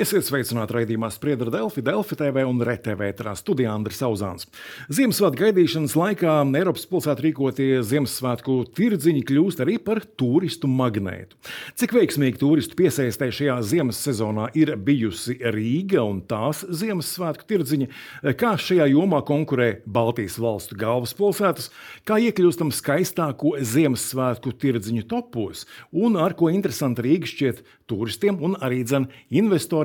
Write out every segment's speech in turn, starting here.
Esiet sveicināti raidījumā Spriedra Delfi, Delfi TV un RTV ētrā studijā Andris Zauzāns. Ziemassvētku gaidīšanas laikā Eiropas pilsētā rīkotie Ziemassvētku tirdziņi kļūst arī par turistu magnētu. Cik veiksmīgi turistu piesaistē šajā ziemas sezonā ir bijusi Rīga un tās Ziemassvētku tirdziņi, kā šajā jomā konkurē Baltijas valstu galvaspilsētas, kā iekļūstam skaistāko Ziemassvētku tirdziņu topos un ar ko interesanti Rīga šķiet turistiem un arī dzen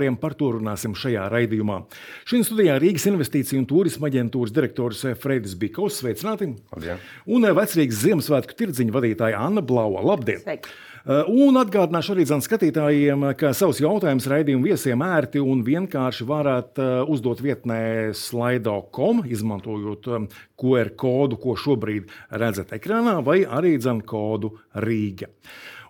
investoriem. Par to runāsim šajā raidījumā. Šodien studijā Rīgas investīciju un turisma aģentūras direktors Freidis Bikovs. Sveicināti! Labdien. Un vecrīgas Ziemassvētku tirdziņa vadītāja Anna Blaua. Labdien! Sveiki. Un atgādināšu arī zan, skatītājiem, ka savus jautājumus raidījumu viesiem ērti un vienkārši varat uzdot vietnē slaido.com, izmantojot QR kodu, ko šobrīd redzat ekrānā, vai arī zan kodu Rīga.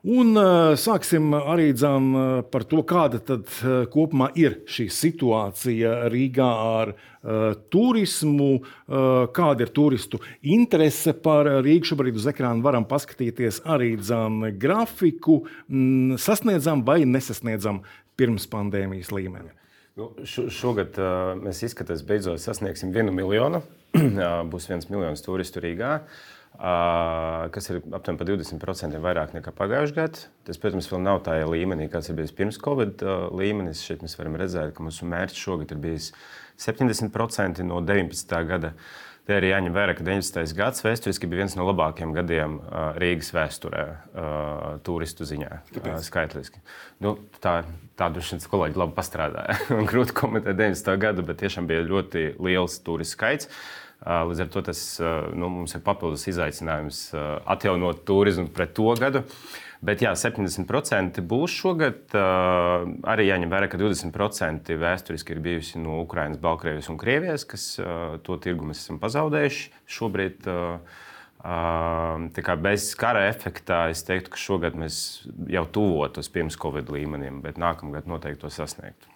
Un uh, sāksim arī dzan, uh, par to, kāda tad uh, kopumā ir šī situācija Rīgā ar uh, turismu, uh, kāda ir turistu interese par Rīgu. Šobrīd uz ekrāna varam paskatīties arī dzan, grafiku, mm, sasniedzam vai nesasniedzam pirms pandēmijas līmeni. Nu, šogad uh, mēs izskatās, beidzot sasniegsim vienu miljonu. Būs viens miljons turistu Rīgā. Uh, kas ir aptuveni par 20% vairāk nekā pagājušajā gadā. Tas, protams, vēl nav tajā līmenī, kāds ir bijis pirms Covid līmenis. Šeit mēs varam redzēt, ka mūsu mērķis šogad ir bijis 70% no 19. gada. Te arī jāņem vērā, ka 19. gads vēsturiski bija viens no labākajiem gadiem Rīgas vēsturē, turistu ziņā, Kāpēc? skaitliski. Nu, tā tā droši vien kolēģi labi pastrādāja. Grūti komentēt 19. gadu, bet tiešām bija ļoti liels turistu skaits. Līdz ar to tas nu, mums ir papildus izaicinājums atjaunot turismu pret to gadu. Bet jā, 70% būs šogad. Arī jāņem vērā, ka 20% vēsturiski ir bijusi no Ukrainas, Baltkrievijas un Krievijas, kas to tirgu mēs esam pazaudējuši. Šobrīd bez kara efekta es teiktu, ka šogad mēs jau tuvotos pirms Covid līmenim, bet nākamgad noteikti to sasniegtu.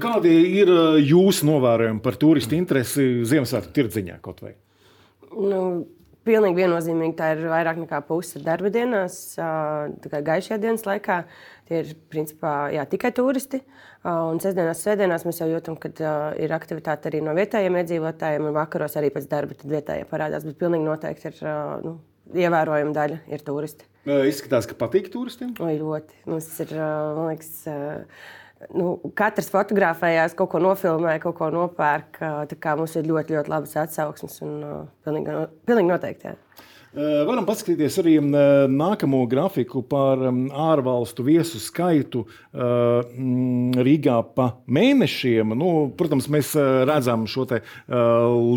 Kādi ir jūsu novērojumi par turistu interesi Ziemassvētku tirdziņā kaut vai? Nu, pilnīgi viennozīmīgi tā ir vairāk nekā puse darba dienās, gaišajā dienas laikā. Tie ir principā, jā, tikai turisti. Un sestdienās, svētdienās mēs jau jūtam, ka ir aktivitāte arī no vietējiem iedzīvotājiem, un vakaros arī pēc darba vietējie parādās. Bet pilnīgi noteikti ir nu, ievērojama daļa ir turisti. Izskatās, ka patīk turistiem? O, ļoti. Mums ir, man liekas, nu, katrs fotografējās, kaut ko nofilmē, kaut ko nopērk. Mums ir ļoti, ļoti labas atsauksmes un uh, pilnīgi, pilnīgi noteikti. Jā. Varam paskatīties arī nākamo grafiku par ārvalstu viesu skaitu Rīgā pa mēnešiem. Nu, protams, mēs redzam šo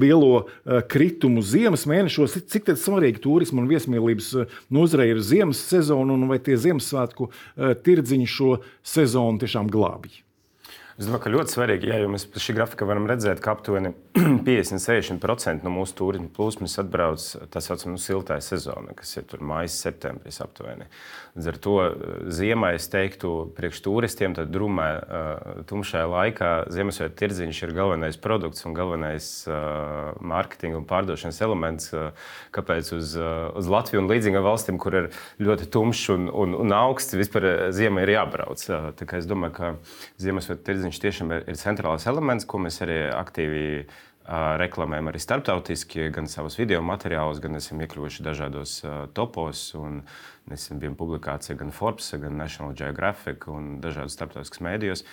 lielo kritumu ziemas mēnešos. Cik svarīgi turisma un viesmīlības nozarei ir ziemas sezona un vai tie Ziemassvētku tirdziņi šo sezonu tiešām glābj? Es domāju, ka ļoti svarīgi, ja mēs šī grafika varam redzēt, ka aptuveni 50-60% no mūsu turisma plūsmas atbrauc tā saucamā nu, siltā sezona, kas ir maija, septembris aptuveni. Līdz ar to eh, ziemā es teiktu, priekš turistiem, tad drūmā, eh, tumšajā laikā Ziemassvētku tirdziņš ir galvenais produkts un galvenais uh, mārketinga un pārdošanas elements, uh, kāpēc uz, uh, uz Latviju un līdzīgām valstīm, kur ir ļoti tumšs un, un, un augsts, vispār ziemā ir jābrauc. Uh, es domāju, ka Ziemassvētku tirdziņš Viņš tiešām ir, ir centrālais elements, ko mēs arī aktīvi uh, reklamējam arī starptautiski, gan savus video materiālus, gan esam iekļuvuši dažādos uh, topos. Nesen bija publikācija gan Forbes, gan National Geographic un dažādos starptautiskas mēdījos.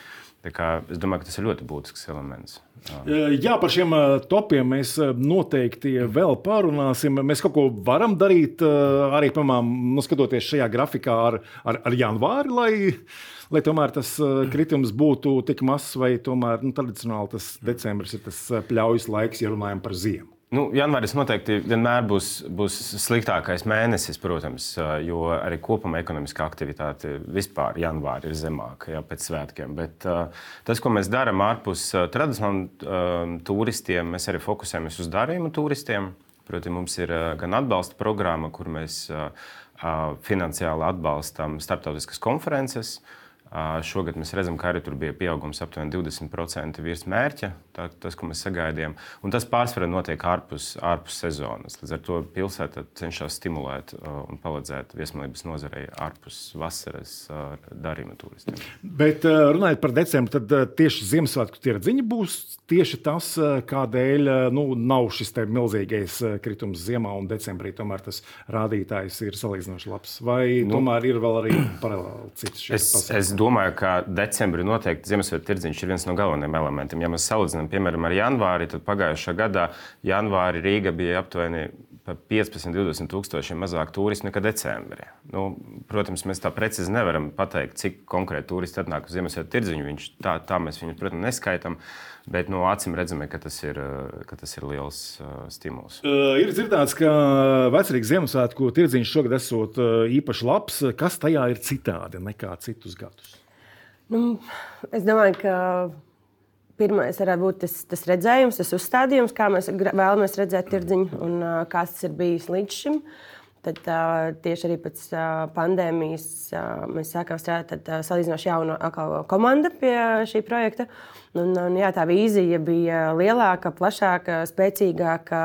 Es domāju, ka tas ir ļoti būtisks elements. Jā, par šiem topiem mēs noteikti vēl pārunāsim. Mēs kaut ko varam darīt arī, piemēram, nu, skatoties šajā grafikā ar, ar, ar janvāri, lai lai tomēr tas uh, kritums būtu tik mazs, vai tomēr nu, tradicionāli tas decembris ir tas uh, pļaujas laiks, ja runājam par ziemu. Nu, janvāris noteikti vienmēr būs, būs sliktākais mēnesis, protams, jo arī kopumā ekonomiskā aktivitāte vispār janvārī ir zemāka jā, pēc svētkiem. Bet uh, tas, ko mēs darām ārpus uh, tradicionāliem uh, turistiem, mēs arī fokusējamies uz darījumu turistiem. Protams, mums ir gan atbalsta programma, kur mēs finansiāli atbalstam starptautiskas konferences. Uh, Šogad mēs redzam, ka arī tur bija pieaugums aptuveni 20% virs mērķa, tā, tas, ko mēs sagaidījām. Un tas pārsvarā notiek ārpus, ārpus sezonas. Līdz ar to pilsēta cenšas stimulēt un palīdzēt viesmīlības nozarei ārpus vasaras darījuma turistiem. Bet runājot par decembri, tad tieši Ziemassvētku tirdziņa būs tieši tas, kādēļ nu, nav šis milzīgais kritums ziemā un decembrī. Tomēr tas rādītājs ir salīdzinoši labs. Vai nu, tomēr ir vēl arī paralēli cits šis pasākums? Domāju, ka decembrī noteikti Ziemassvētku tirdziņš ir viens no galvenajiem elementiem. Ja mēs salīdzinām, piemēram, ar janvāri, tad pagājušā gadā janvāri Rīga bija aptuveni par 15, 20 tūkstošiem mazāk turistu nekā decembrī. Nu, protams, mēs tā precīzi nevaram pateikt, cik konkrēti turisti atnāk uz Ziemassvētku tirdziņu. Viņš, tā, tā mēs viņus, protams, neskaitām. Bet no acīm redzami, ka tas ir, ka tas ir liels uh, stimuls. Uh, ir dzirdēts, ka vecrīgas Ziemassvētku tirdziņš šogad esot uh, īpaši labs. Kas tajā ir citādi nekā citus gadus? Nu, es domāju, ka pirmais varētu būt tas, tas redzējums, tas uzstādījums, kā mēs vēlamies redzēt tirdziņu un uh, tas ir bijis līdz šim. Tad tieši arī pēc pandēmijas mēs sākām strādāt ar salīdzinoši jaunu komandu pie šī projekta. Un, un, jā, tā vīzija bija lielāka, plašāka, spēcīgāka,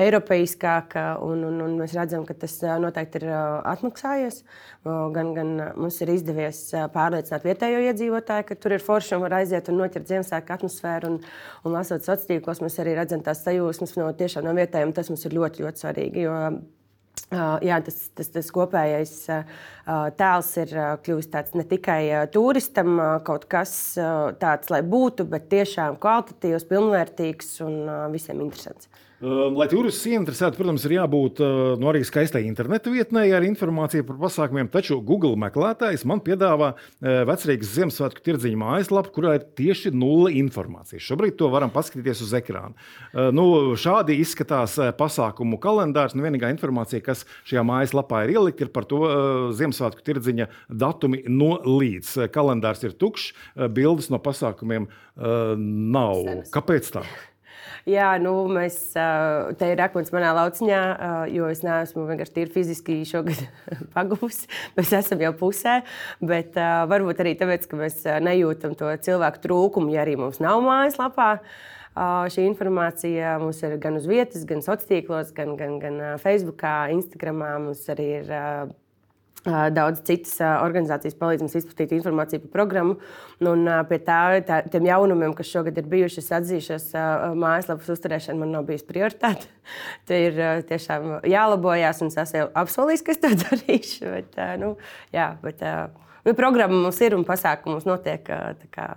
eiropeiskāka. Un, un, un mēs redzam, ka tas noteikti ir atmaksājies. Gan, gan mums ir izdevies pārliecināt vietējo iedzīvotāju, ka tur ir forši un var aiziet un noķert Ziemassvētku atmosfēru. Un, un lasot sociālos tīklos, mēs arī redzam tās sajūsmas no, no vietējiem. Tas mums ir ļoti, ļoti svarīgi. Jo, jā, tas, tas, tas kopējais uh, tēls ir uh, kļuvis tāds ne tikai turistam, kaut kas tāds, lai būtu, bet tiešām kvalitatīvs, pilnvērtīgs un visiem interesants. Ehm, lai turists ieinteresētu, protams, ir jābūt nu, arī skaistai interneta vietnē ar informāciju par pasākumiem. Taču Google meklētājs man piedāvā vecrīgas Ziemassvētku tirdziņa mājaslapu, kurā ir tieši nulle informācijas. Šobrīd to varam paskatīties uz ekrāna. Nu, šādi izskatās pasākumu kalendārs. Nu, vienīgā informācija, kas šajā mājaslapā ir ielikta, ir par to Ziemassvētku tirdziņa datumi no līdz. Kalendārs ir tukšs, bildes no pasākumiem nav. Kāpēc tā? Jā, nu, mēs te ir akmens manā lauciņā, jo es neesmu vienkārši tīri fiziski šogad pagūs. Mēs esam jau pusē, bet varbūt arī tāpēc, ka mēs nejūtam to cilvēku trūkumu, ja arī mums nav mājaslapā. Šī informācija mums ir gan uz vietas, gan sociālos tīklos, gan, gan, gan Facebook, Instagram. Mums arī ir Daudz citas organizācijas palīdz mums izplatīt informāciju par programmu. Un, pie tā, tā, tiem jaunumiem, kas šogad ir bijuši, es atzīšos, mājaslapas uzturēšana man nav bijusi prioritāte. Tur ir tiešām jālabojas, un es esmu apsolījis, ka es to darīšu. Bet, nu, jā, bet, nu, programma mums ir un pasākums notiek. Kā,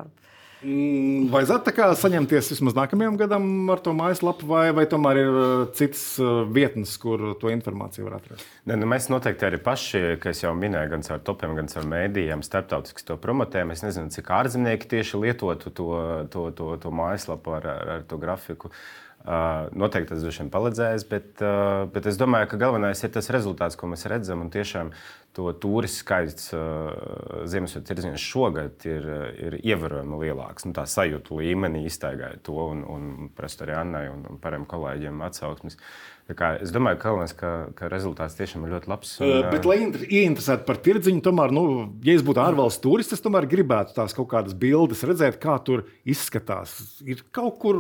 Mm, vajadzētu saņemties vismaz nākamajam gadam ar to mājaslapu, vai, vai tomēr ir uh, citas uh, vietnes, kur to informāciju var atrast? Ne, nu mēs noteikti arī paši, kā jau minēju, gan caur topiem, gan caur mēdījiem, starptautiski to promotējam. Es nezinu, cik ārzemnieki tieši lietotu to, to, to, to mājaslapu ar, ar, ar to grafiku. Uh, noteikti tas droši vien palīdzēs, bet, uh, bet es domāju, ka galvenais ir tas rezultāts, ko mēs redzam. Tiešām to turistu skaits uh, Ziemassvētku tirdziņos šogad ir, ir ievērojami lielāks. Nu, tā sajūta līmenī iztaigāja to un, un prastu arī Annai un, un pārējiem kolēģiem atsauksmes. Es domāju, Kalnēs, ka, ka rezultāts tiešām ir ļoti labs. Un, bet, lai ieinteresētu par tirdziņu, tomēr, nu, ja es būtu ārvalstu turists, es tomēr gribētu tās kaut kādas bildes redzēt, kā tur izskatās. Ir kaut kur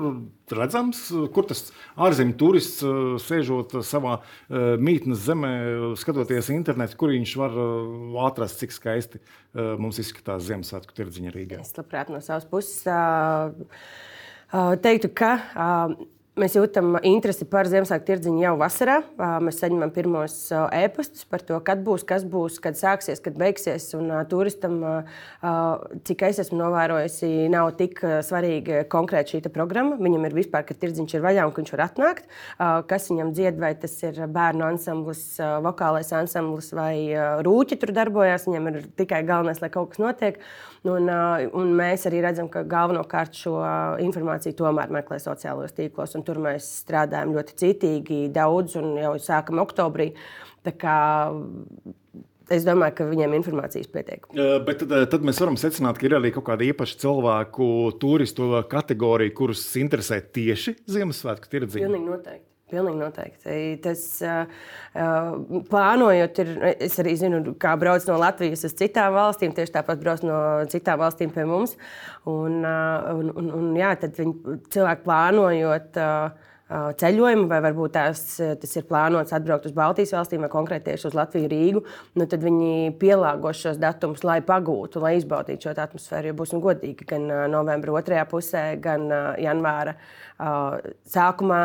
redzams, kur tas ārzemju turists sēžot savā mītnes zemē, skatoties internetu, kur viņš var var atrast, cik skaisti mums izskatās Ziemassvētku tirdziņa Rīgā. Es labprāt no savas puses teiktu, ka Mēs jūtam interesi par Ziemassvētku tirdziņu jau vasarā. Mēs saņemam pirmos e-pastus par to, kad būs, kas būs, kad sāksies, kad beigsies. Un turistam, cik es esmu novērojusi, nav tik svarīga konkrēti šī programma. Viņam ir vispār, ka tirdziņš ir vaļā un ka viņš var atnākt. Kas viņam dzied, vai tas ir bērnu ansamblis, vokālais ansamblis vai rūķi tur darbojas. Viņam ir tikai galvenais, lai kaut kas notiek. Un, un mēs arī redzam, ka galvenokārt šo informāciju tomēr meklē sociālajos tīklos. Tur mēs strādājam ļoti citīgi, daudz, un jau sākam oktobrī. Es domāju, ka viņiem informācijas pietiek. Bet tad, tad mēs varam secināt, ka ir arī kaut kāda īpaša cilvēku, turistu kategorija, kurus interesē tieši Ziemassvētku tirdziņa. Pilnīgi noteikti. Pilnīgi noteikti. Tas plānojot, ir, es arī zinu, kā brauc no Latvijas uz citām valstīm, tieši tāpat brauc no citām valstīm pie mums. Un, un, un, un, jā, tad viņi cilvēki plānojot. Uh, ceļojumu, vai varbūt tās, tas ir plānots atbraukt uz Baltijas valstīm vai konkrēti tieši uz Latviju, Rīgu, nu, tad viņi pielāgos šos datumus, lai pagūtu, lai izbaudītu šo atmosfēru. Jo būsim godīgi, gan novembra otrajā pusē, gan janvāra sākumā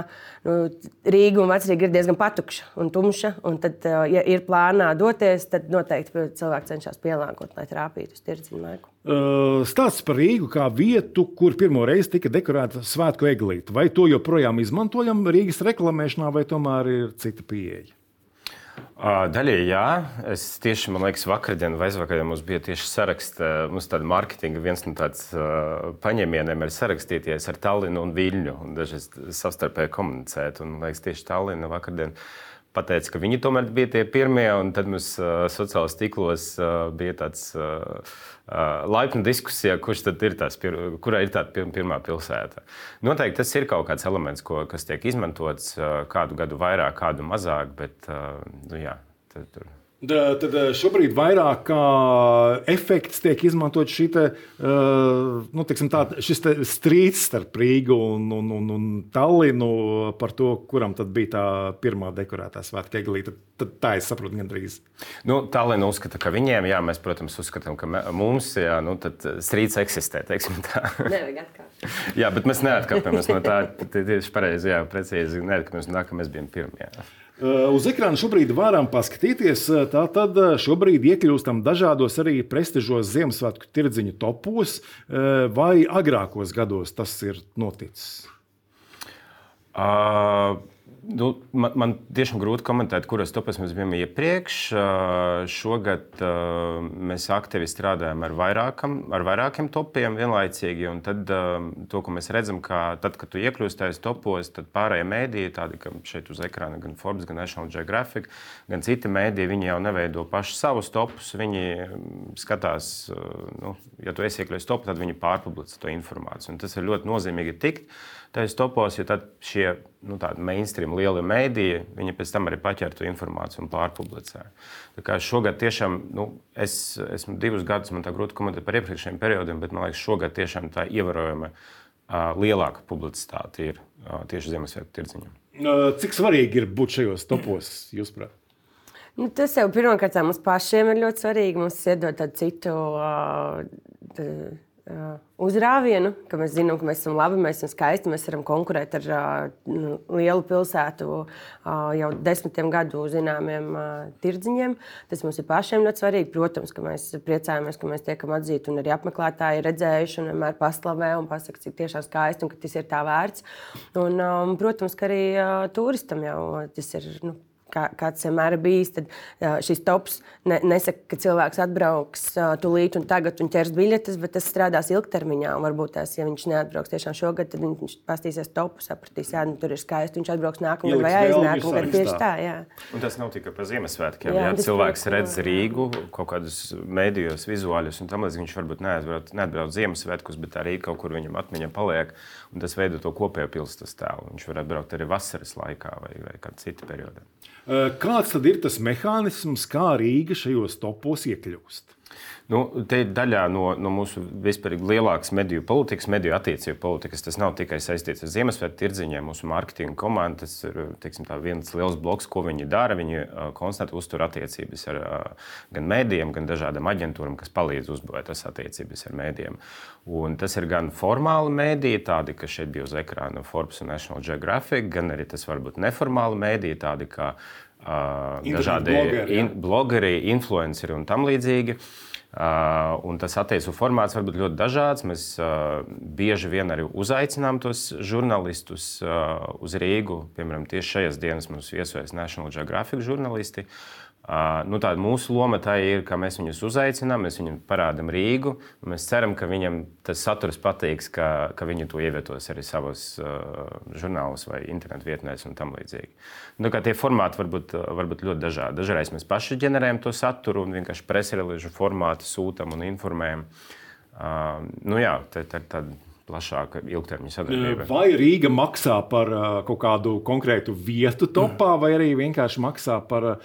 nu, Rīga un Vecrīga ir diezgan patukša un tumša. Un tad, ja ir plānā doties, tad noteikti cilvēks cenšas pielāgot, lai trāpītu uz tirdziņu laiku. Stāsts par Rīgu kā vietu, kur pirmo reizi tika dekorēta svētku eglīte. Vai to joprojām izmantojam Rīgas reklamēšanā, vai tomēr ir cita pieeja? Daļēji jā. Es tieši, man liekas, vakardien vai aizvakardien mums bija tieši saraksts, mums tāda mārketinga viens no tāds uh, paņēmieniem ir sarakstīties ar Tallinu un Viļņu un dažreiz savstarpēji komunicēt. Un, man liekas, tieši Tallina vakardien pateica, ka viņi tomēr bija tie pirmie, tad mums uh, sociālajos tīklos uh, bija tāds uh, uh, laipna diskusija, kurš tad ir tās, pir, kurā ir tā pir, pirmā pilsēta. Noteikti tas ir kaut kāds elements, ko, kas tiek izmantots uh, kādu gadu vairāk, kādu mazāk, bet uh, nu, jā, tad, tur. Tad šobrīd vairāk kā efekts tiek izmantot šī te, nu, tā, šis te strīds starp Rīgu un, un, un, un Tallinu par to, kuram tad bija tā pirmā dekorētā svētku eglīte. Tad tā es saprotu gandrīz. Nu, Tallina uzskata, ka viņiem, jā, mēs, protams, uzskatām, ka mums, jā, nu, tad strīds eksistē, teiksim tā. Nevajag atkāpties. jā, bet mēs neatkāpjamies no tā. Tieši pareizi, jā, precīzi neatkāpjamies no tā, ka mēs bijām pirmie. Uh, uz ekrāna šobrīd varam paskatīties. Uh, Tātad uh, šobrīd iekļūstam dažādos arī prestižos Ziemassvētku tirdziņu topos, vai agrākos gados tas ir noticis? Uh, Nu, man, man tiešām grūti komentēt, kuros topos mēs bijām iepriekš. Šogad mēs aktīvi strādājam ar, vairākam, ar vairākiem topiem vienlaicīgi. Tad to, ko mēs redzam, ka tad, kad tu iekļūsi tajos topos, tad pārējie mēdīji, tādi kā šeit uz ekrāna, gan Forbes, gan National Geographic, gan citi mēdīji, viņi jau neveido paši savus topus. Viņi skatās, nu, ja tu esi iekļuvis topā, tad viņi pārpublicē to informāciju. Un tas ir ļoti nozīmīgi tikt tajos topos, jo tad šie nu, mainstream lielie mēdīji, viņi pēc tam arī paķer to informāciju un pārpublicē. Tā kā šogad tiešām, nu, es esmu divus gadus, man tā grūti komentēt par iepriekšējiem periodiem, bet man liekas, šogad tiešām tā ievērojama uh, lielāka publicitāte ir uh, tieši Ziemassvētku tirdziņam. Cik svarīgi ir būt šajos topos, jūsuprāt? Nu, tas jau pirmkārt mums pašiem ir ļoti svarīgi. Mums iedod tādu citu. Uh, Uh, uzrāvienu, ka mēs zinām, ka mēs esam labi, mēs esam skaisti, mēs varam konkurēt ar uh, lielu pilsētu uh, jau desmitiem gadu zināmiem tirdziņiem. Tas mums ir pašiem ļoti svarīgi. Protams, ka mēs priecājamies, ka mēs tiekam atzīti un arī apmeklētāji redzējuši un vienmēr paslavē un pasakā, cik tiešām skaisti un ka tas ir tā vērts. Un, um, protams, ka arī turistam jau tas ir. Nu, kā, kāds vienmēr bijis, tad šis tops ne, nesaka, ka cilvēks atbrauks tūlīt un tagad un ķers biļetes, bet tas strādās ilgtermiņā. Un varbūt tās, ja viņš neatbrauks tiešām šogad, tad viņš pastīsies topu, sapratīs, jā, nu, tur ir skaisti, viņš atbrauks nākamgad vai aiznākamgad. Tieši tā, jā. Un tas nav tikai par Ziemassvētkiem. Jā, jā cilvēks redz Rīgu kaut kādus mēdījos, vizuāļus, un tam līdz viņš varbūt neatbrauc, neatbrauc Ziemassvētkus, bet arī kaut kur viņam atmiņā paliek, un tas veido to kopējo pilsētas tēlu. Viņš var atbraukt arī vasaras laikā vai, vai kādā citā periodā. Kāds tad ir tas mehānisms, kā Rīga šajos topos iekļūst? Nu, te ir daļā no, no mūsu vispār lielākas mediju politikas, mediju attiecību politikas. Tas nav tikai saistīts ar Ziemassvētku tirdziņiem, mūsu mārketinga komanda. Tas ir teiksim, viens liels bloks, ko viņi dara. Viņi uh, konstanti uztur attiecības ar uh, gan mēdījiem, gan dažādām aģentūrām, kas palīdz uzbūvēt tās attiecības ar mēdījiem. Un tas ir gan formāli mēdīji, tādi, kas šeit bija uz ekrāna, Forbes un National Geographic, gan arī tas varbūt neformāli mēdīji, tādi kā uh, dažādi blogeri, in, blogeri, influenceri un tam līdzīgi. Uh, un tas attieksmes formāts var būt ļoti dažāds. Mēs uh, bieži vien arī uzaicinām tos žurnālistus uh, uz Rīgu. Piemēram, tieši šajās dienās mums viesojas National Geographic žurnālisti. Uh, Nu, tāda mūsu loma tā ir, ka mēs viņus uzaicinām, mēs viņiem parādām Rīgu. Mēs ceram, ka viņiem tas saturs patiks, ka, ka viņi to ievietos arī savos uh, žurnālos vai internetu vietnēs un tam līdzīgi. Nu, tie formāti var būt, var būt ļoti dažādi. Dažreiz mēs paši ģenerējam to saturu un vienkārši presrelīžu formātu sūtām un informējam. Uh, nu, jā, tā ir tāda plašāka ilgtermiņa sadarbība. Vai Rīga maksā par uh, kaut kādu konkrētu vietu topā, vai arī vienkārši maksā par uh,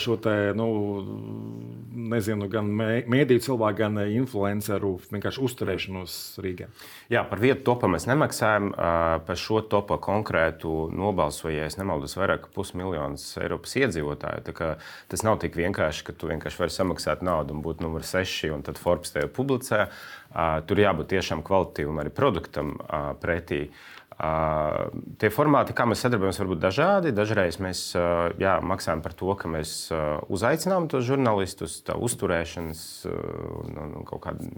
šo te, nu, nezinu, gan mēdīju cilvēku, gan influenceru vienkārši uzturēšanos Rīgā? Jā, par vietu topā mēs nemaksājam. Uh, par šo topu konkrētu nobalsoja, ja nemaldos, vairāk kā pusmiljons Eiropas iedzīvotāju. Tas nav tik vienkārši, ka tu vienkārši vari samaksāt naudu un būt numur seši, un tad Forbes tevi publicē. Tur jābūt tiešām kvalitatīvam arī produktam pretī. Uh, tie formāti, kā mēs sadarbojamies, var būt dažādi. Dažreiz mēs uh, jā, maksājam par to, ka mēs uh, uzaicinām tos žurnālistus, tā uzturēšanas un, un kaut kādu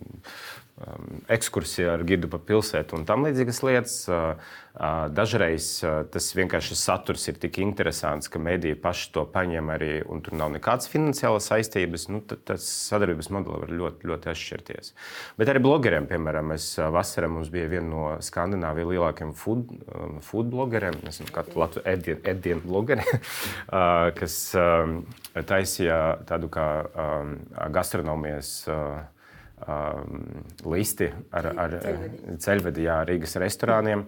um, ekskursiju ar gidu pa pilsētu un tam līdzīgas lietas. Uh, Dažreiz tas vienkārši saturs ir tik interesants, ka mediji paši to paņem arī, un tur nav nekādas finansiālas saistības. Nu, tas sadarbības modelis var ļoti, ļoti atšķirties. Bet arī blogeriem, piemēram, mēs vasarā mums bija viena no Skandināvijas lielākajiem food, food blogeriem, nezinu, kā Latvijas ēdienu blogeriem, kas taisīja tādu kā gastronomijas um, listi ar, ar ceļvedi jā, Rīgas restorāniem.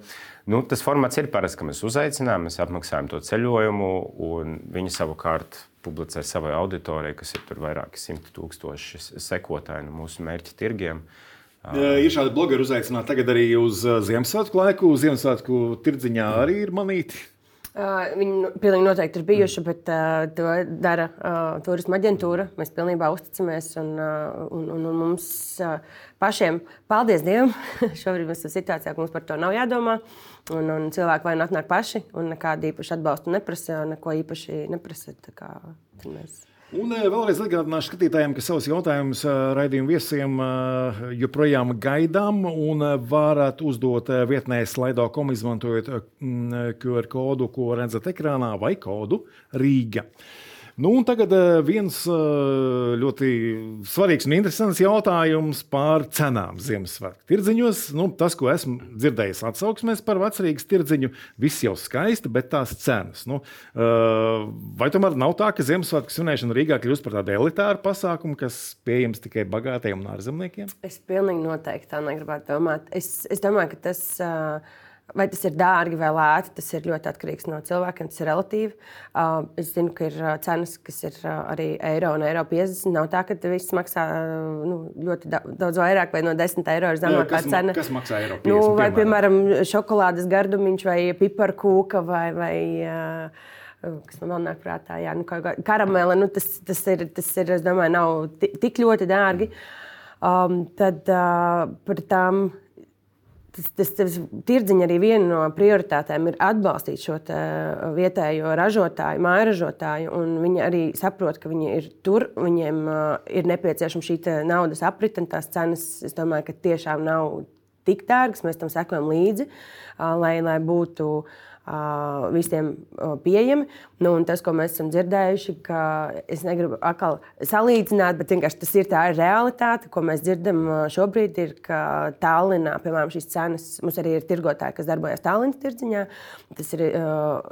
Nu, tas formāts ir parasts, ka mēs uzaicinām, mēs apmaksājam to ceļojumu, un viņi savukārt publicē savai auditorijai, kas ir vairāki simti tūkstoši sekotāji no mūsu mērķa tirgiem. Ir šādi blogeri uzaicināti tagad arī uz Ziemassvētku laiku. Ziemassvētku tirdziņā arī ir manīti. Uh, viņi pilnīgi noteikti ir bijuši, bet uh, to dara uh, turisma aģentūra. Mēs pilnībā uzticamies un, uh, un, un, un mums uh, pašiem, paldies Dievam, šobrīd mēs esam situācijā, ka mums par to nav jādomā. Un, un cilvēki vai nu atnāk paši un nekādu īpašu atbalstu neprasa, neko īpaši neprasa. Mēs... Un eh, vēlreiz atgādināšu skatītājiem, ka savus jautājumus eh, raidījumu viesiem eh, joprojām gaidām un varat uzdot vietnē slaido.com izmantojot QR kodu, ko redzat ekrānā vai kodu Rīga. Nu, tagad eh, viens eh, ļoti svarīgs un interesants jautājums par cenām Ziemassvētku tirdziņos. Nu, tas, ko esmu dzirdējis atsauksmēs par vecrīgas tirdziņu, viss jau skaisti, bet tās cenas. Nu, eh, vai tomēr nav tā, ka Ziemassvētku svinēšana Rīgā kļūst par tādu elitāru pasākumu, kas pieejams tikai bagātajiem un ārzemniekiem? Es pilnīgi noteikti tā negribētu domāt. Es, es domāju, ka tas. Uh, Vai tas ir dārgi vai lēti, tas ir ļoti atkarīgs no cilvēkiem. Tas ir relatīvi. Uh, es zinu, ka ir uh, cenas, kas ir uh, arī eiro un eiro 50. Nav tā, ka viss maksā uh, nu, ļoti daudz vairāk, vai no 10 eiro ir zemākā cena. Kas maksā eiro 50? Nu, vai, piemēram, šokolādes gardumiņš vai piparkūka vai. vai uh, kas man vēl nāk prātā, jā, nu, karamele. Nu, tas, tas, ir, tas ir, es domāju, nav tik ļoti dārgi. Um, tad uh, par tām tas, tas, tas tirdziņš arī viena no prioritātēm ir atbalstīt šo vietējo ražotāju, māju ražotāju. Viņi arī saprot, ka viņi ir tur, viņiem uh, ir nepieciešama šī naudas aprite, un tās cenas, es domāju, ka tiešām nav tik dārgas. Mēs tam sekojam līdzi, uh, lai, lai būtu visiem pieejami. Nu, tas, ko mēs esam dzirdējuši, ka es negribu atkal salīdzināt, bet tas ir tā realitāte, ko mēs dzirdam šobrīd, ir, ka Tallinā, piemēram, šīs cenas, mums arī ir tirgotāji, kas darbojas Tallinas tirdziņā. Tas ir,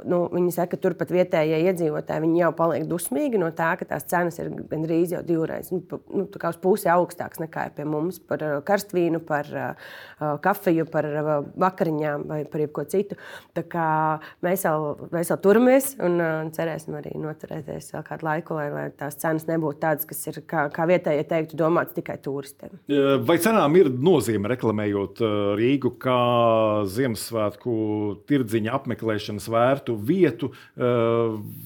nu, viņi saka, ka turpat vietējie iedzīvotāji jau paliek dusmīgi no tā, ka tās cenas ir gandrīz jau divreiz, nu, nu, uz pusi augstākas nekā ir pie mums par karstvīnu, par kafiju, par vakariņām vai par jebko citu. Tā kā mēs vēl, mēs vēl turamies un uh, cerēsim arī noturēties vēl kādu laiku, lai, lai tās cenas nebūtu tādas, kas ir, kā, kā vietējie teiktu, domātas tikai turistiem. Vai cenām ir nozīme reklamējot Rīgu kā Ziemassvētku tirdziņa apmeklēšanas vērtu vietu,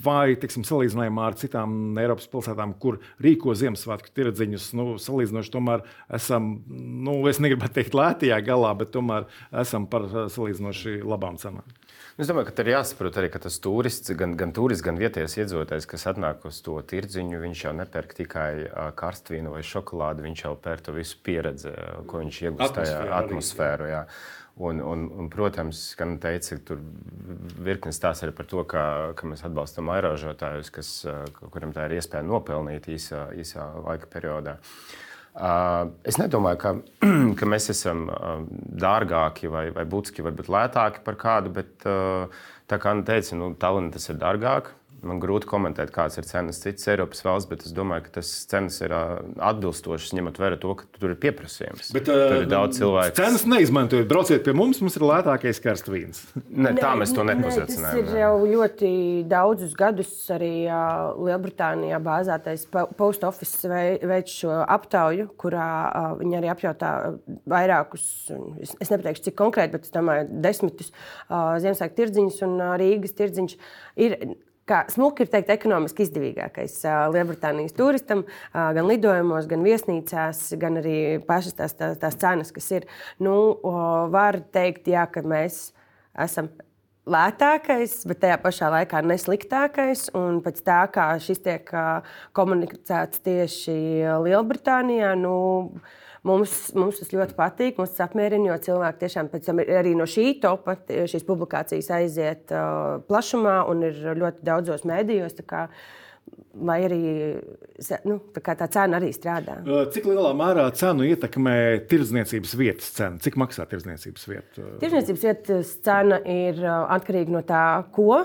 vai, teiksim, salīdzinājumā ar citām Eiropas pilsētām, kur rīko Ziemassvētku tirdziņus, nu, salīdzinoši tomēr esam, nu, es negribētu teikt, lētajā galā, bet tomēr esam par salīdzinoši labām cenām. Es domāju, ka tur ir jāsaprot arī, ka tas turists, gan, gan turists, gan vietējais iedzīvotājs, kas atnāk uz to tirdziņu, viņš jau nepērk tikai karstvīnu vai šokolādi, viņš jau pērk to visu pieredzi, ko viņš iegūst tajā atmosfēru. Jā. Un, un, un, protams, kā nu teica, tur virkni stāsta arī par to, ka, ka mēs atbalstam aerožotājus, kas, kuriem tā ir iespēja nopelnīt īsā, īsā laika periodā. Uh, Es nedomāju, ka, ka mēs esam dārgāki vai, vai būtiski lētāki par kādu, bet tā kā nu teica, nu, Tallinā tas ir dārgāk. Man grūti komentēt, kādas ir cenas citas Eiropas valsts, bet es domāju, ka tas cenas ir atbilstošas, ņemot vērā to, ka tur ir pieprasījums. Bet, tur ir daudz cilvēku. Cenas neizmantojiet, brauciet pie mums, mums ir lētākais karstvīns. Ne, tā mēs to nepozicionējam. Tas ir jau ļoti daudzus gadus arī Lielbritānijā bāzētais Post Office veids šo aptauju, kurā viņi arī apjautā vairākus, es, es nepateikšu, cik konkrēti, bet es domāju, desmitus Ziemassvētku tirdziņus un Rīgas tirdziņus. Kā smuki ir teikt, ekonomiski izdevīgākais Lielbritānijas turistam, gan lidojumos, gan viesnīcās, gan arī pašas tās, tās, tās cenas, kas ir. Nu, var teikt, jā, ka mēs esam lētākais, bet tajā pašā laikā nesliktākais. Un pēc tā, kā šis tiek komunicēts tieši Lielbritānijā, nu, Mums, mums tas ļoti patīk, mums tas apmierina, jo cilvēki tiešām pēc tam arī no šī topa šīs publikācijas aiziet uh, plašumā un ir ļoti daudzos mēdījos. Vai arī nu, tā, tā cena arī strādā? Cik lielā mērā cenu ietekmē tirdzniecības vietas cena? Cik maksā tirdzniecības vieta? Tirdzniecības vietas cena ir atkarīga no tā, ko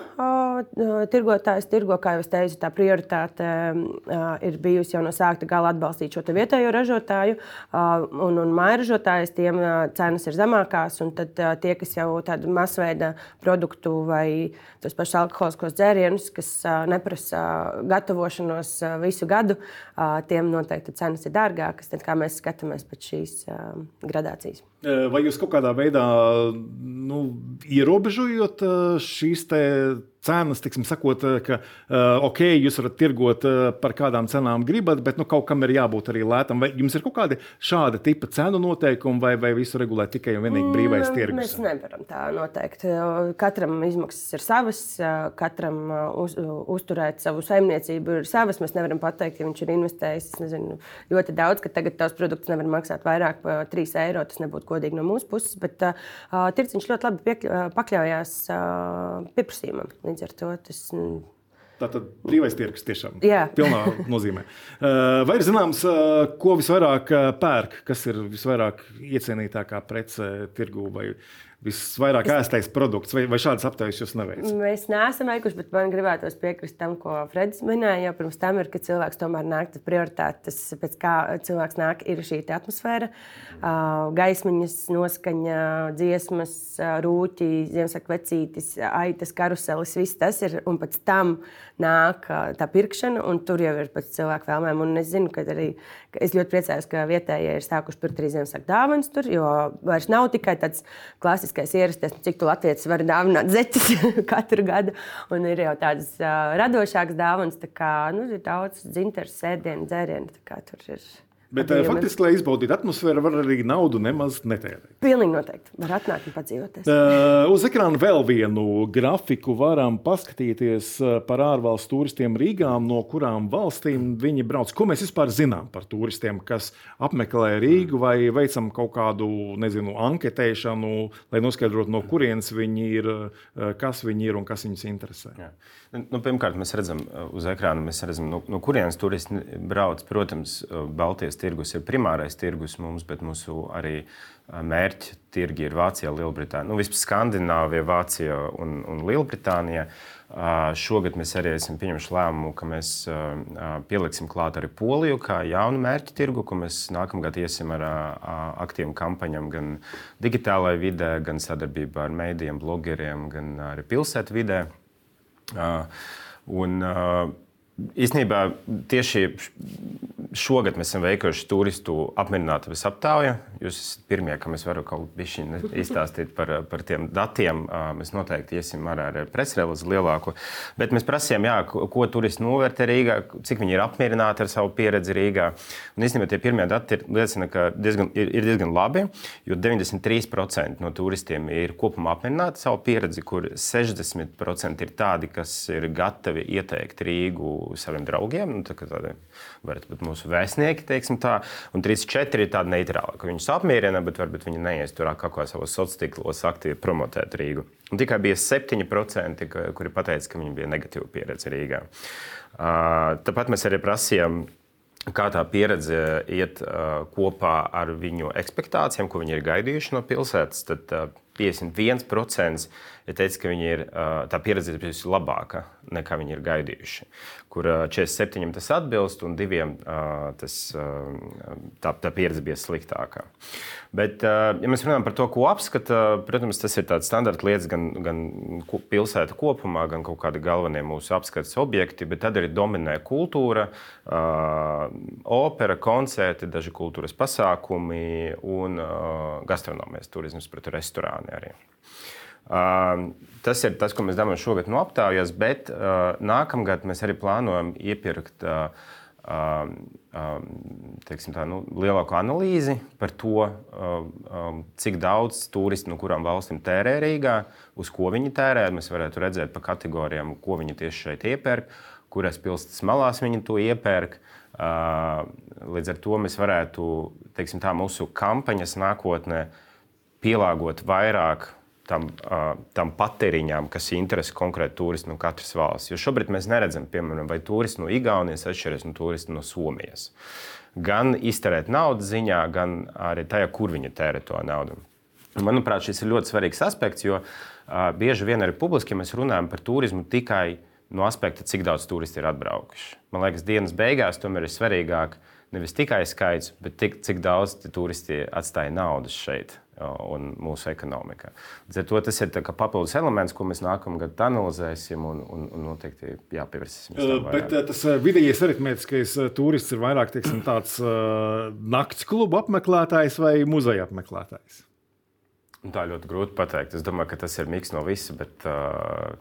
tirgotājs tirgo. Kā jau es teicu, tā prioritāte ir bijusi jau no sākta gala atbalstīt šo vietējo ražotāju, un, un mairažotājus tiem cenas ir zemākās. Tad tie, kas jau tādu masveida produktu vai tos pašus alkoholiskos dzērienus, kas neprasa gatavošanos visu gadu, tiem noteikti cenas ir dārgākas. Tad kā mēs skatāmies pēc šīs gradācijas. Vai jūs kaut kādā veidā nu, ierobežojat šīs cenas, tiksim, sakot, ka ok, jūs varat tirgot par kādām cenām gribat, bet nu, kaut kam ir jābūt arī lētam. Vai jums ir kaut kādi šādi tipa cenu noteikumi, vai, vai visu regulē tikai un vienīgi brīvais mm, tirgus? Mēs nevaram tā noteikt. Katram izmaksas ir savas, katram uz, uzturēt savu saimniecību ir savas. Mēs nevaram pateikt, ja viņš ir investējis nezinu, ļoti daudz, ka tagad tavs produkts nevar maksāt vairāk par 3 eiro. Tas nebūtu godīgi no mūsu puses, bet uh, tirdziņš ļoti labi piekļ, pakļaujās uh, pieprasījumam. Līdz ar to tas. Mm, Tātad brīvais tirgus tiešām ir pilnā nozīmē. Vai ir zināms, ko visvairāk pērk, kas ir visvairāk iecienītākā prece tirgū? Vai visvairāk ēstais produkts, vai, vai šādas aptaujas jūs neveicat? Mēs neesam veikuši, bet man gribētos piekrist tam, ko Fredis minēja. Jau pirms tam ir, ka cilvēks tomēr nāk, tas prioritātes, pēc kā cilvēks nāk, ir šī atmosfēra, gaismiņas, noskaņa, dziesmas, rūķi, Ziemassvētku vecītis, aitas, karuselis, viss tas ir. Un pēc tam nāk tā pirkšana, un tur jau ir pēc cilvēku vēlmēm. Un es zinu, ka arī ka es ļoti priecājos, ka vietējie ir sākuši pirkt arī Ziemassvētku dāvanas tur, jo vairs nav tikai tāds klasiskais ierasties, nu, cik tu Latvijas vari dāvināt zeķus katru gadu. Un ir jau tādas uh, radošākas dāvanas, tā kā nu, ir daudz dzinteru, sēdienu, dzērienu. Tur ir Bet uh, faktiski, lai izbaudītu atmosfēru, var arī naudu nemaz netērēt. Pilnīgi noteikti. Var atnākt un padzīvoties. Uh, uz ekrāna vēl vienu grafiku varam paskatīties par ārvalstu turistiem Rīgā, no kurām valstīm viņi brauc. Ko mēs vispār zinām par turistiem, kas apmeklē Rīgu vai veicam kaut kādu nezinu, anketēšanu, lai noskaidrotu, no kurienes viņi ir, kas viņi ir un kas viņus interesē. Jā. Nu, pirmkārt, mēs redzam uz ekrāna, mēs redzam, no, no kurienes turisti brauc. Protams, Baltijas tirgus ir primārais tirgus mums, bet mūsu arī mērķa tirgi ir Vācija, Lielbritānija. Nu, Vispār Skandināvija, Vācija un, un Lielbritānija. Šogad mēs arī esam pieņemši lēmumu, ka mēs pieliksim klāt arī Poliju kā jaunu mērķu tirgu, ko mēs nākamgad iesim ar aktīvu kampaņām gan digitālajā vidē, gan sadarbībā ar mēdījiem, blogeriem, gan arī pilsētu vidē. Un, Īsnībā tieši šogad mēs esam veikuši turistu apmierinātības aptauju. Jūs esat pirmie, kam es varu kaut ko izstāstīt par, par tiem datiem. Mēs noteikti iesim ar, ar presrelīzi lielāku. Bet mēs prasījām, jā, ko turisti novērtē Rīgā, cik viņi ir apmierināti ar savu pieredzi Rīgā. Un īstenībā tie pirmie dati ir, liecina, ka diezgan, ir, ir diezgan labi, jo 93% no turistiem ir kopumā apmierināti ar savu pieredzi, kur 60% ir tādi, kas ir gatavi ieteikt Rīgu saviem draugiem. Nu, tā, tādi, varat būt mūsu vēstnieki, teiksim tā, un 34 ir tādi neitrāli, ka viņus apmierina, bet varbūt viņi neies tur kaut kā savos sociālos tīklos aktīvi promotēt Rīgu. Un tikai bija 7%, kuri pateica, ka viņiem bija negatīva pieredze Rīgā. Tāpat mēs arī prasījām kā tā pieredze iet uh, kopā ar viņu expectācijām, ko viņi ir gaidījuši no pilsētas. Tad uh, 51% ja teica, ka ir, tā pieredze ir bijusi labāka nekā viņi ir gaidījuši. Kur 47 tas atbilst, un diviem tas, tā, tā pieredze bija sliktākā. Bet, ja mēs runājam par to, ko apskata, protams, tas ir tāds standarta lietas gan, gan pilsēta kopumā, gan kaut kādi galvenie mūsu apskates objekti, bet tad arī dominē kultūra, opera, koncerti, daži kultūras pasākumi un gastronomijas turisms, proti, restorāni arī. Tas ir tas, ko mēs domājam šogad no aptaujas, bet nākamgad mēs arī plānojam iepirkt teiksim, tā, nu, lielāku analīzi par to, cik daudz turistu no kurām valstīm tērē Rīgā, uz ko viņi tērē. Mēs varētu redzēt pa kategorijām, ko viņi tieši šeit iepērk, kurās pilsētas malās viņi to iepērk. Līdz ar to mēs varētu teiksim, tā, mūsu kampaņas nākotnē pielāgot vairāk tam, tam patēriņam, kas interesē konkrēti turisti no katras valsts. Jo šobrīd mēs neredzam, piemēram, vai turisti no Igaunijas atšķiras no turisti no Somijas. Gan iztērēt naudas ziņā, gan arī tajā, kur viņi tērē to naudu. Manuprāt, šis ir ļoti svarīgs aspekts, jo bieži vien arī publiski mēs runājam par turismu tikai no aspekta, cik daudz turisti ir atbraukuši. Man liekas, dienas beigās tomēr ir svarīgāk nevis tikai skaits, bet tik, cik daudz turisti atstāja naudas šeit un mūsu ekonomikā. Līdz ar to tas ir papildus elements, ko mēs nākamgad analizēsim un, un, un noteikti jāpievērsīsimies. Uh, bet tas vidējais aritmētiskais turists ir vairāk teiksim, tāds uh, nakts klubu apmeklētājs vai muzeja apmeklētājs? Nu, tā ļoti grūti pateikt. Es domāju, ka tas ir miks no visa, bet uh,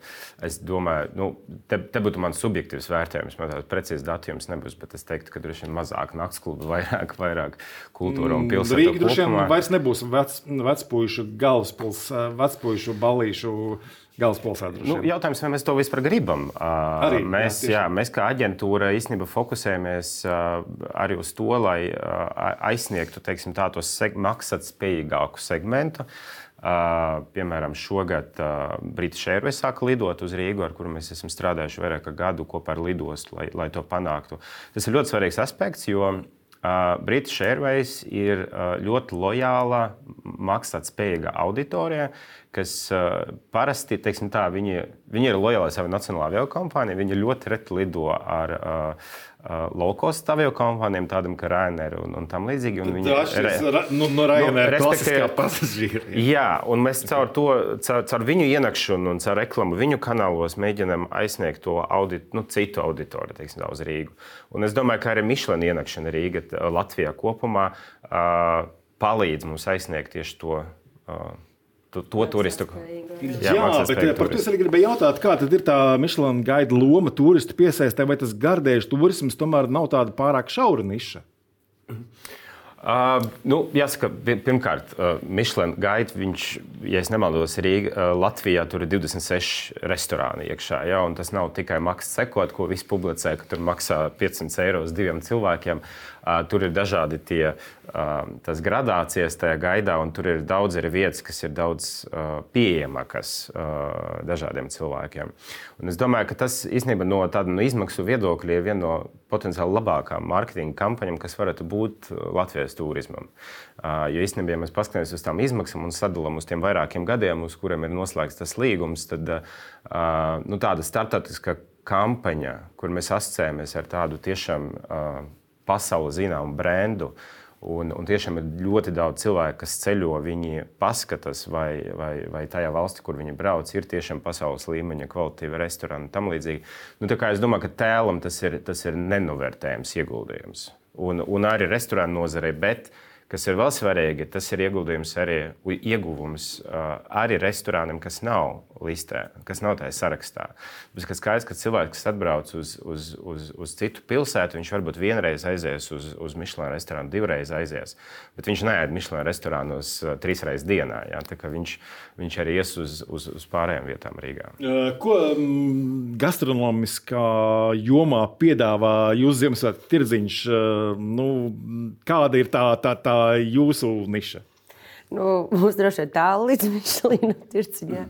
es domāju, nu, te, te būtu mans subjektīvs vērtējums. Man tāds precīzs datījums nebūs, bet es teiktu, ka droši vien mazāk nakts klubu, vairāk, vairāk kultūra un mm, pilsēta. Rīga droši vien vairs nebūs vec, vecpuišu galvaspils, vecpuišu balīšu galvaspilsēta. Nu, jautājums, vai mēs to vispār gribam? Arī, mēs, jā, jā, mēs kā aģentūra īstenībā fokusējamies arī uz to, lai aizsniegtu teiksim, tā, to seg maksāt spējīgāku segmentu. Uh, piemēram, šogad uh, British Airways sāka lidot uz Rīgu, ar kuru mēs esam strādājuši vairāk kā gadu kopā ar lidostu, lai, lai to panāktu. Tas ir ļoti svarīgs aspekts, jo Uh, British Airways ir ļoti lojāla, maksātspējīga auditorija, kas parasti tā, viņi, viņi ir lojāli savai nacionālajai aviakompānijai. Viņi ļoti reti lido ar Uh, low-cost avio kompānijām, tādām kā Ryanair un, un tam līdzīgi. Un viņi ir nu, no Ryanair nu, klasiskajā pasažīri. Jā, un mēs caur to, caur, caur viņu ienākšanu un caur reklamu viņu kanālos mēģinām aizsniegt to audit, nu, citu auditoriju, teiksim, uz Rīgu. Un es domāju, ka arī Michelin ienākšana Rīga Latvijā kopumā uh, palīdz mums aizsniegt tieši to. Uh, to, to turistu. Jā, jā bet par to es arī gribēju jautāt, kāda ir tā Michelin gaida loma turistu piesaistē, vai tas gardēžu turisms tomēr nav tāda pārāk šaura niša? Uh, nu, jāsaka, pirmkārt, uh, Michelin gaita, viņš, ja nemaldos, Rīgā, uh, Latvijā tur ir 26 restorāni iekšā. Ja, tas nav tikai maksas sekot, ko visi publicē, ka tur maksā 500 eiro diviem cilvēkiem. Uh, tur ir dažādi tie tās gradācijas tajā gaidā, un tur ir daudz arī vietas, kas ir daudz pieejamākas dažādiem cilvēkiem. Un es domāju, ka tas īstenībā no tāda no izmaksu viedokļa ir viena no potenciāli labākām mārketinga kampaņām, kas varētu būt Latvijas turismam. Jo īstenībā, ja mēs paskatāmies uz tām izmaksām un sadalām uz tiem vairākiem gadiem, uz kuriem ir noslēgts tas līgums, tad nu, tāda startautiska kampaņa, kur mēs asociējamies ar tādu tiešām pasaules zināmu brendu, Un, un tiešām ir ļoti daudz cilvēku, kas ceļo, viņi paskatās, vai, vai, vai tajā valstī, kur viņi brauc, ir tiešām pasaules līmeņa kvalitīva restorāna un tam līdzīgi. Nu, es domāju, ka tēlam tas ir, tas ir nenovērtējams ieguldījums. Un, un arī restorāna nozarei, bet uh, Kas ir vēl svarīgi, tas ir ieguldījums arī ieguvums arī restorāniem, kas nav listē, kas nav tajā sarakstā. Bet kas skaidrs, ka cilvēks, kas atbrauc uz, uz, uz, uz citu pilsētu, viņš varbūt vienreiz aizies uz, uz Michelin restorānu, divreiz aizies. Bet viņš neēd Michelin restorānos trīs reizes dienā. Ja? Viņš, viņš arī ies uz, uz, uz pārējām vietām Rīgā. Ko gastronomiskā jomā piedāvā jūsu Ziemassvētku tirdziņš? Nu, kāda ir tā, tā, tā jūsu niša? Nu, mums droši vien tālu līdz Michelīna tirciņā.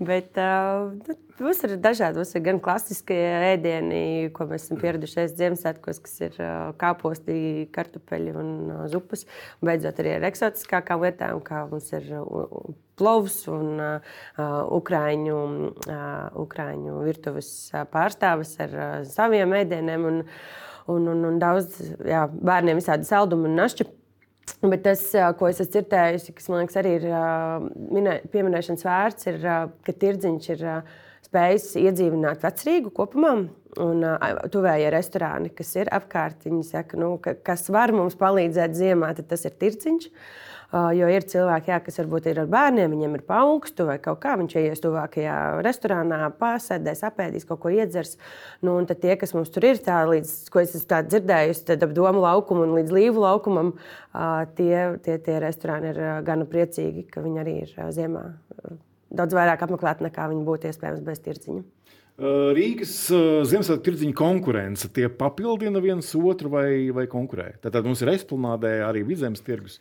Bet uh, mums ir dažādi. Mums ir gan klasiskie ēdieni, ko mēs esam pieraduši ēst Ziemassvētkos, kas ir uh, kāposti, kartupeļi un uh, zupas. Beidzot arī ar eksotiskākām lietām, kā mums ir uh, plovs un uh, ukrāņu, uh, ukrāņu virtuves pārstāvis ar uh, saviem ēdieniem. Un, un, un, un daudz jā, bērniem visādi saldumi un našķi. Bet tas, ko es esmu dzirdējusi, kas man liekas, arī ir minē, pieminēšanas vērts, ir, ka tirdziņš ir spējis iedzīvināt vecrīgu kopumā. Un tuvējie restorāni, kas ir apkārt, viņi saka, nu, ka, kas var mums palīdzēt ziemā, tas ir tirdziņš. Uh, jo ir cilvēki, jā, kas varbūt ir ar bērniem, viņiem ir paaugstu vai kaut kā. Viņš ienāks tuvākajā restorānā, pasēdēs, apēdīs kaut ko iedzers. Nu, un tie, kas mums tur ir, tā, līdz, ko es esmu dzirdējusi, tad ap domu laukumu un līdz līvu laukumam, tie, tie, tie restorāni ir gana priecīgi, ka viņi arī ir ziemā daudz vairāk apmeklēti nekā viņi būtu iespējams bez tirdziņa. Rīgas Ziemassvētku tirdziņa konkurence. Tie papildina viens otru vai, vai konkurē. Tad, tad mums ir esplanādē arī vidzemes tirgus.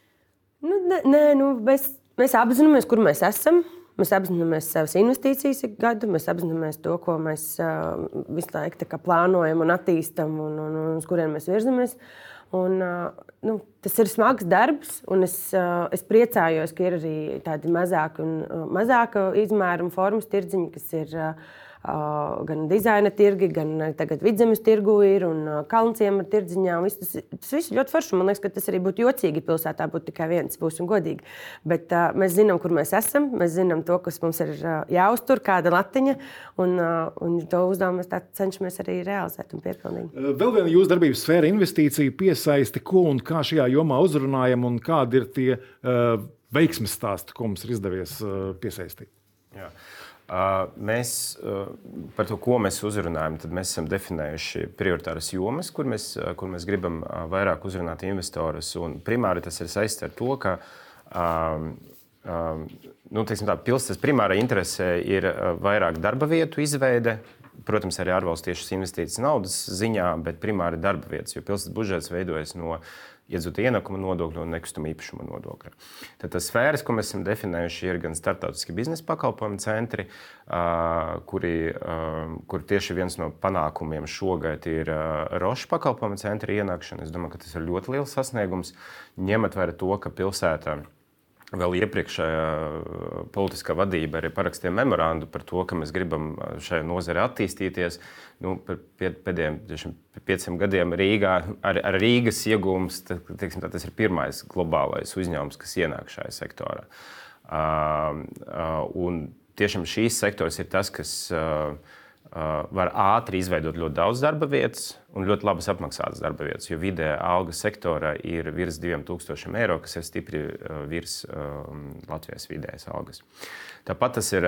Nu, nē, nu, mēs, mēs apzināmies, kur mēs esam. Mēs apzināmies savas investīcijas gadu, mēs apzināmies to, ko mēs uh, visu laiku plānojam un attīstam, un, un, un uz kurien mēs virzamies. Un, uh, nu, tas ir smags darbs, un es, uh, es priecājos, ka ir arī tādi mazāki un uh, mazāka izmēra un formas tirdziņi, kas ir. Uh, gan dizaina tirgi, gan tagad vidzemes tirgu ir un kalnciem ar tirdziņām. Viss, tas, tas viss ir ļoti forši. Man liekas, ka tas arī būtu jocīgi pilsētā, būtu tikai viens, būsim godīgi. Bet uh, mēs zinām, kur mēs esam, mēs zinām to, kas mums ir uh, jāuztur, kāda latiņa, un, uh, un to uzdevumu mēs cenšamies arī realizēt un piepildīt. Vēl viena jūsu darbības sfēra - investīcija, piesaisti, ko un kā šajā jomā uzrunājam, un kādi ir tie uh, veiksmes stāsti, ko mums ir izdevies uh, piesaistīt. Jā. Mēs par to, ko mēs uzrunājam, tad mēs esam definējuši prioritāras jomas, kur mēs, kur mēs gribam vairāk uzrunāt investorus. Un primāri tas ir saistīts ar to, ka nu, tā, pilsētas primārā interese ir vairāk darba vietu izveide. Protams, arī ārvalstiešu investīcijas naudas ziņā, bet primāri darba vietas, jo pilsētas budžets veidojas no iedzūta ienākuma nodokļa un nekustamā īpašuma nodokļa. Tad tas sfēras, ko mēs esam definējuši, ir gan starptautiski biznesa pakalpojumu centri, kuri, kur tieši viens no panākumiem šogad ir Roša pakalpojumu centra ienākšana. Es domāju, ka tas ir ļoti liels sasniegums, ņemot vērā to, ka pilsētā Vēl iepriekšējā politiskā vadība arī parakstīja memorandu par to, ka mēs gribam šajā nozarē attīstīties. Nu, pēdējiem pieciem gadiem Rīgā ar, ar Rīgas iegūmus tas ir pirmais globālais uzņēmums, kas ienāk šajā sektorā. Uh, uh, tiešām šīs sektors ir tas, kas. Uh, var ātri izveidot ļoti daudz darba vietas un ļoti labas apmaksātas darba vietas, jo vidējā alga sektorā ir virs 2000 eiro, kas ir stipri virs Latvijas vidējās algas. Tāpat tas ir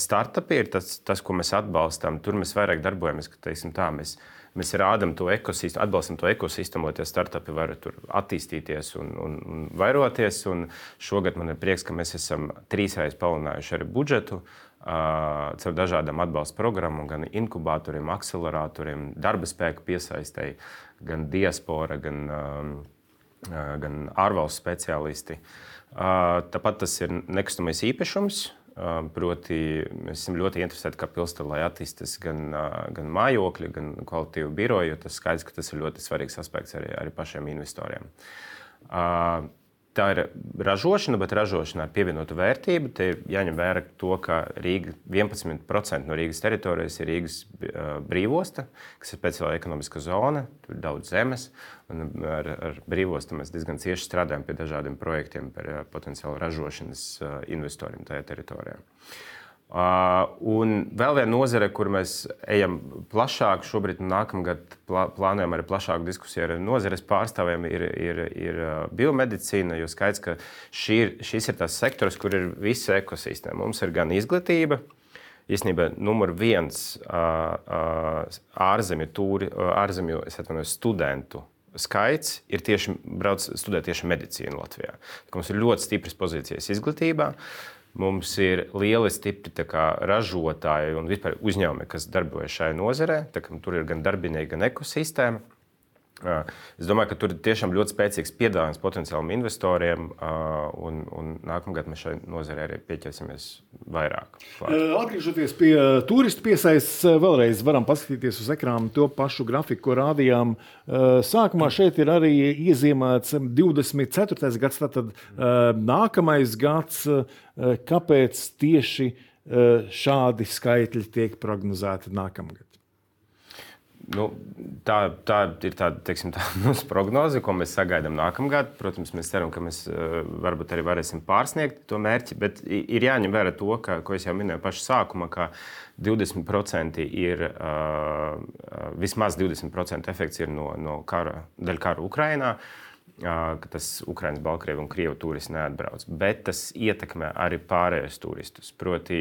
startupi, ir tas, tas, ko mēs atbalstām. Tur mēs vairāk darbojamies, ka teiksim, tā, mēs, mēs rādām to ekosistēmu, atbalstam to ekosistēmu, lai tie startupi varētu attīstīties un, un, un vairoties. Un šogad man ir prieks, ka mēs esam trīsreiz palielinājuši arī budžetu caur dažādām atbalsta programmām, gan inkubatoriem, akceleratoriem, darba spēku piesaistēji, gan diaspora, gan, gan ārvalstu speciālisti. Tāpat tas ir nekustamais īpašums. Proti, mēs esam ļoti interesēti, kā pilsēta, lai attīstītos gan, gan mājokļi, gan kvalitīvu biroju, jo tas skaidrs, ka tas ir ļoti svarīgs aspekts arī, arī pašiem investoriem. Tā ir ražošana, bet ražošana ar pievienotu vērtību. Te jāņem vērā to, ka Rīga 11% no Rīgas teritorijas ir Rīgas brīvosta, kas ir speciāla ekonomiska zona, tur ir daudz zemes. Ar, ar brīvostu mēs diezgan cieši strādājam pie dažādiem projektiem par potenciālu ražošanas investoriem tajā teritorijā. Uh, un vēl viena nozare, kur mēs ejam plašāk, šobrīd nākamgad plānojam arī plašāku diskusiju ar nozares pārstāvjiem, ir, ir, ir uh, biomedicīna. Jo skaidrs, ka šī ir, šis ir tas sektors, kur ir visa ekosistēma. Mums ir gan izglītība, īstenībā numur viens uh, ārzemju, tūri, ārzemju atvainojos, studentu skaits ir tieši brauc studēt tieši medicīnu Latvijā. Mums ir ļoti stipras pozīcijas izglītībā. Mums ir lieli, stipri ražotāji un vispār uzņēmumi, kas darbojas šajā nozarē. Tur ir gan darbinieki, gan ekosistēma. Es domāju, ka tur ir tiešām ļoti spēcīgs piedāvājums potenciāliem investoriem, un, un nākamgad mēs šai nozarei arī pieķersimies vairāk. Atgriežoties pie turistu piesaistes, vēlreiz varam paskatīties uz ekrāna to pašu grafiku, ko rādījām. Sākumā šeit ir arī iezīmēts 24. gads, tātad nākamais gads. Kāpēc tieši šādi skaitļi tiek prognozēti nākamgad? Nu, tā, tā ir tā, teiksim, tā mūsu prognoze, ko mēs sagaidām nākamgad. Protams, mēs ceram, ka mēs eh, varbūt arī varēsim pārsniegt to mērķi, bet ir jāņem vērā to, ka, ko es jau minēju pašā sākumā, ka 20% ir uh, vismaz 20% efekts ir no, no kara, dēļ kara Ukrajinā. Uh, ka tas Ukraiņas, Baltkrievijas un Krievijas turisti neatbrauc. Bet tas ietekmē arī pārējos turistus. Proti,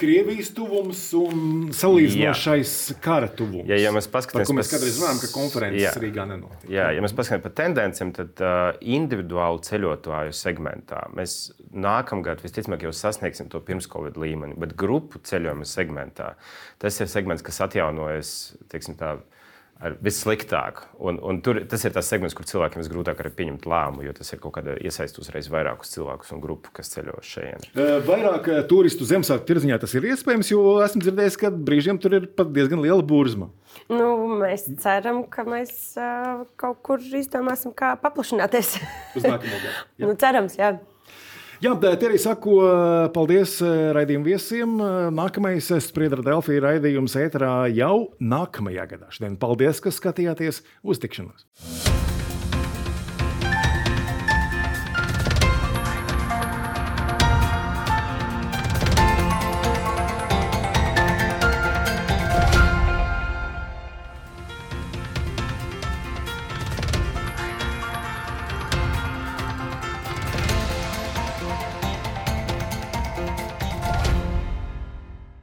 Krievijas tuvums un salīdzinošais kara tuvums. Ja, ja mēs paskatāmies, mēs kādreiz runājam, ka konferences jā, Rīgā nenotiek. Jā, ja mēs paskatāmies par tendencēm, tad uh, individuāli ceļotāju segmentā mēs nākamgad visticamāk jau sasniegsim to pirms-covid līmeni, bet grupu ceļojuma segmentā tas ir segments, kas atjaunojas. Teiksim, tā, ar vissliktāk. Un, un tur, tas ir tas segments, kur cilvēkiem visgrūtāk arī pieņemt lēmumu, jo tas ir kaut kāda iesaist uzreiz vairākus cilvēkus un grupu, kas ceļo šeit. Vairāk turistu Ziemassvētku tirdziņā tas ir iespējams, jo esmu dzirdējis, ka brīžiem tur ir pat diezgan liela burzma. Nu, mēs ceram, ka mēs uh, kaut kur izdomāsim, kā paplašināties. Uz nākamo gadu. nu, cerams, jā. Jā, te arī saku paldies raidījumu viesiem. Nākamais Spriedra Delfija raidījums ēterā jau nākamajā gadā. Šodien paldies, ka skatījāties uz tikšanos!